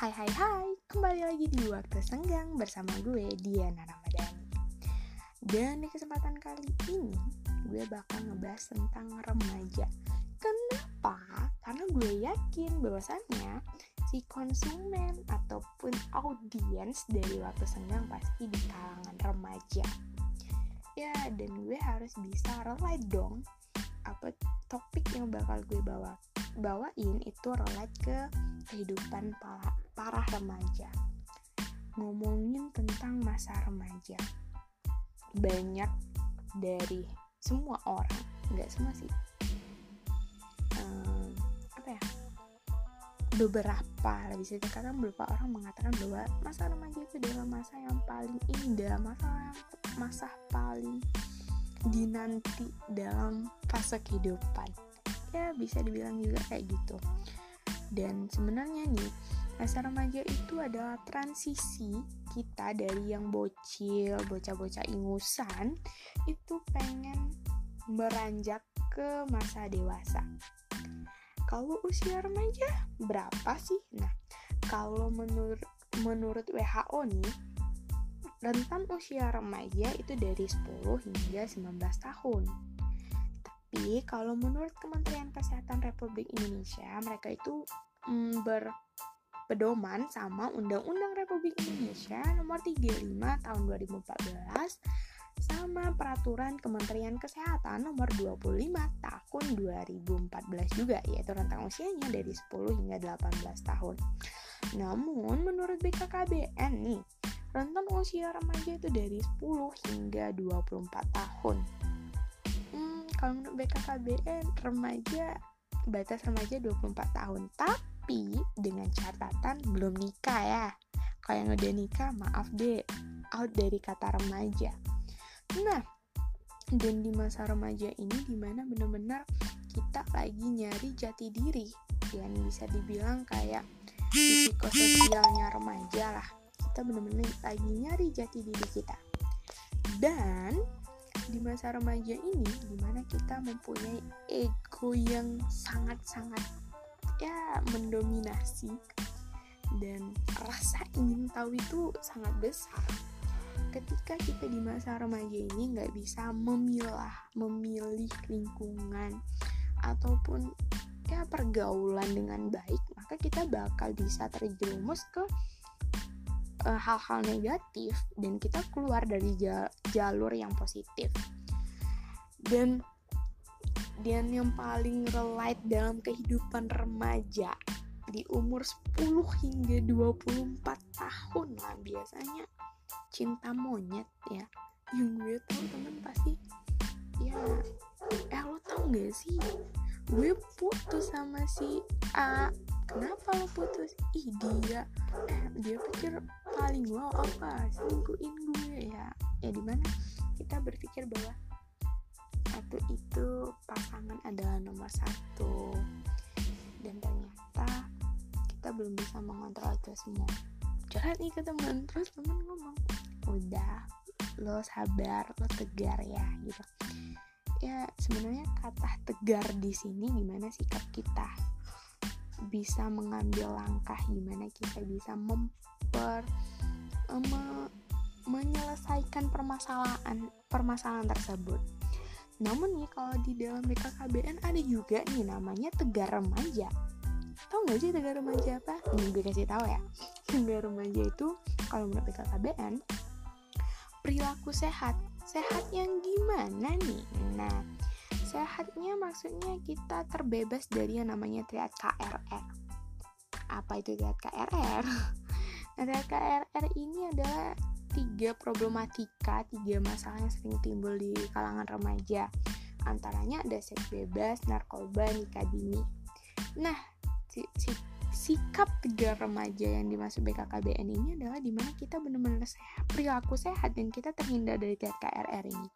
Hai hai hai, kembali lagi di Waktu Senggang bersama gue Diana Ramadhani. Dan di kesempatan kali ini gue bakal ngebahas tentang remaja. Kenapa? Karena gue yakin bahwasannya si konsumen ataupun audiens dari Waktu Senggang pasti di kalangan remaja. Ya dan gue harus bisa relate dong apa topik yang bakal gue bawa bawain itu relate ke kehidupan para, para remaja. Ngomongin tentang masa remaja. Banyak dari semua orang nggak semua sih. Um, apa ya? Beberapa lebih bisa dikatakan beberapa orang mengatakan bahwa masa remaja itu adalah masa yang paling indah masa masa paling dinanti dalam fase kehidupan ya bisa dibilang juga kayak gitu. Dan sebenarnya nih masa remaja itu adalah transisi kita dari yang bocil bocah-bocah ingusan itu pengen beranjak ke masa dewasa. Kalau usia remaja berapa sih? Nah kalau menurut menurut WHO nih rentan usia remaja itu dari 10 hingga 19 tahun. Tapi kalau menurut Kementerian Kesehatan Republik Indonesia, mereka itu mm, berpedoman sama Undang-Undang Republik Indonesia nomor 35 tahun 2014 sama peraturan Kementerian Kesehatan nomor 25 tahun 2014 juga yaitu rentang usianya dari 10 hingga 18 tahun. Namun menurut BKKBN nih rentan usia remaja itu dari 10 hingga 24 tahun. Kalau menurut BKKBN remaja batas remaja 24 tahun, tapi dengan catatan belum nikah ya. Kalau yang udah nikah, maaf deh, out dari kata remaja. Nah, dan di masa remaja ini di mana bener-bener kita lagi nyari jati diri yang bisa dibilang kayak psikososialnya remaja lah kita benar-benar lagi nyari jati diri kita dan di masa remaja ini di mana kita mempunyai ego yang sangat-sangat ya mendominasi dan rasa ingin tahu itu sangat besar. Ketika kita di masa remaja ini nggak bisa memilah memilih lingkungan ataupun ya pergaulan dengan baik maka kita bakal bisa terjerumus ke hal-hal uh, negatif dan kita keluar dari jalur yang positif. Dan dan yang paling relate dalam kehidupan remaja di umur 10 hingga 24 tahun lah biasanya cinta monyet ya. Yang gue tau temen pasti ya eh lo tau gak sih? Gue putus sama si A kenapa lo putus? Ih dia. Eh dia pikir paling wow apa? Selingkuhin gue ya. Ya di mana kita berpikir bahwa satu itu pasangan adalah nomor satu. Dan ternyata kita belum bisa mengontrol itu semua. Curhat nih ke teman terus teman ngomong udah lo sabar lo tegar ya gitu. Ya sebenarnya kata tegar di sini gimana sikap kita bisa mengambil langkah gimana kita bisa memper me, menyelesaikan permasalahan permasalahan tersebut. Namun nih kalau di dalam BKKBN ada juga nih namanya tegar remaja. Tahu nggak sih tegar remaja apa? Ini gue kasih tahu ya. Tegar remaja itu kalau menurut BKKBN perilaku sehat. Sehat yang gimana nih? Nah, Sehatnya maksudnya kita terbebas dari yang namanya triad KRR. Apa itu triad KRR? Nah, triad KRR ini adalah tiga problematika, tiga masalah yang sering timbul di kalangan remaja. Antaranya ada seks bebas, narkoba, nikah dini. Nah, si, si, sikap tiga remaja yang dimaksud BKKBN ini adalah di mana kita benar-benar sehat, perilaku sehat dan kita terhindar dari triad KRR ini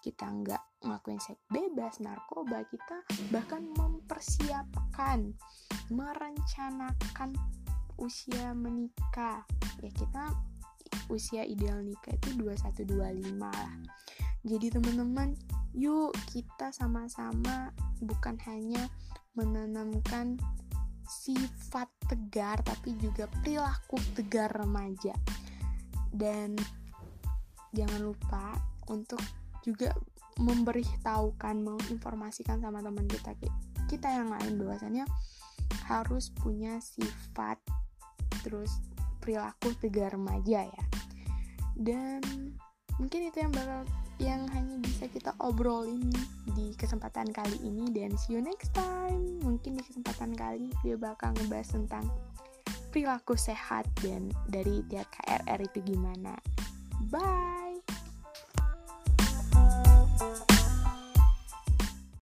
kita nggak ngelakuin seks bebas, narkoba, kita bahkan mempersiapkan, merencanakan usia menikah. Ya kita usia ideal nikah itu 2125 lah. Jadi teman-teman, yuk kita sama-sama bukan hanya menanamkan sifat tegar tapi juga perilaku tegar remaja dan jangan lupa untuk juga memberitahukan menginformasikan sama teman kita kita yang lain bahwasannya harus punya sifat terus perilaku tegar remaja ya. Dan mungkin itu yang bakal yang hanya bisa kita obrolin di kesempatan kali ini. Dan see you next time. Mungkin di kesempatan kali dia bakal ngebahas tentang perilaku sehat dan dari tiap KRR itu gimana. Bye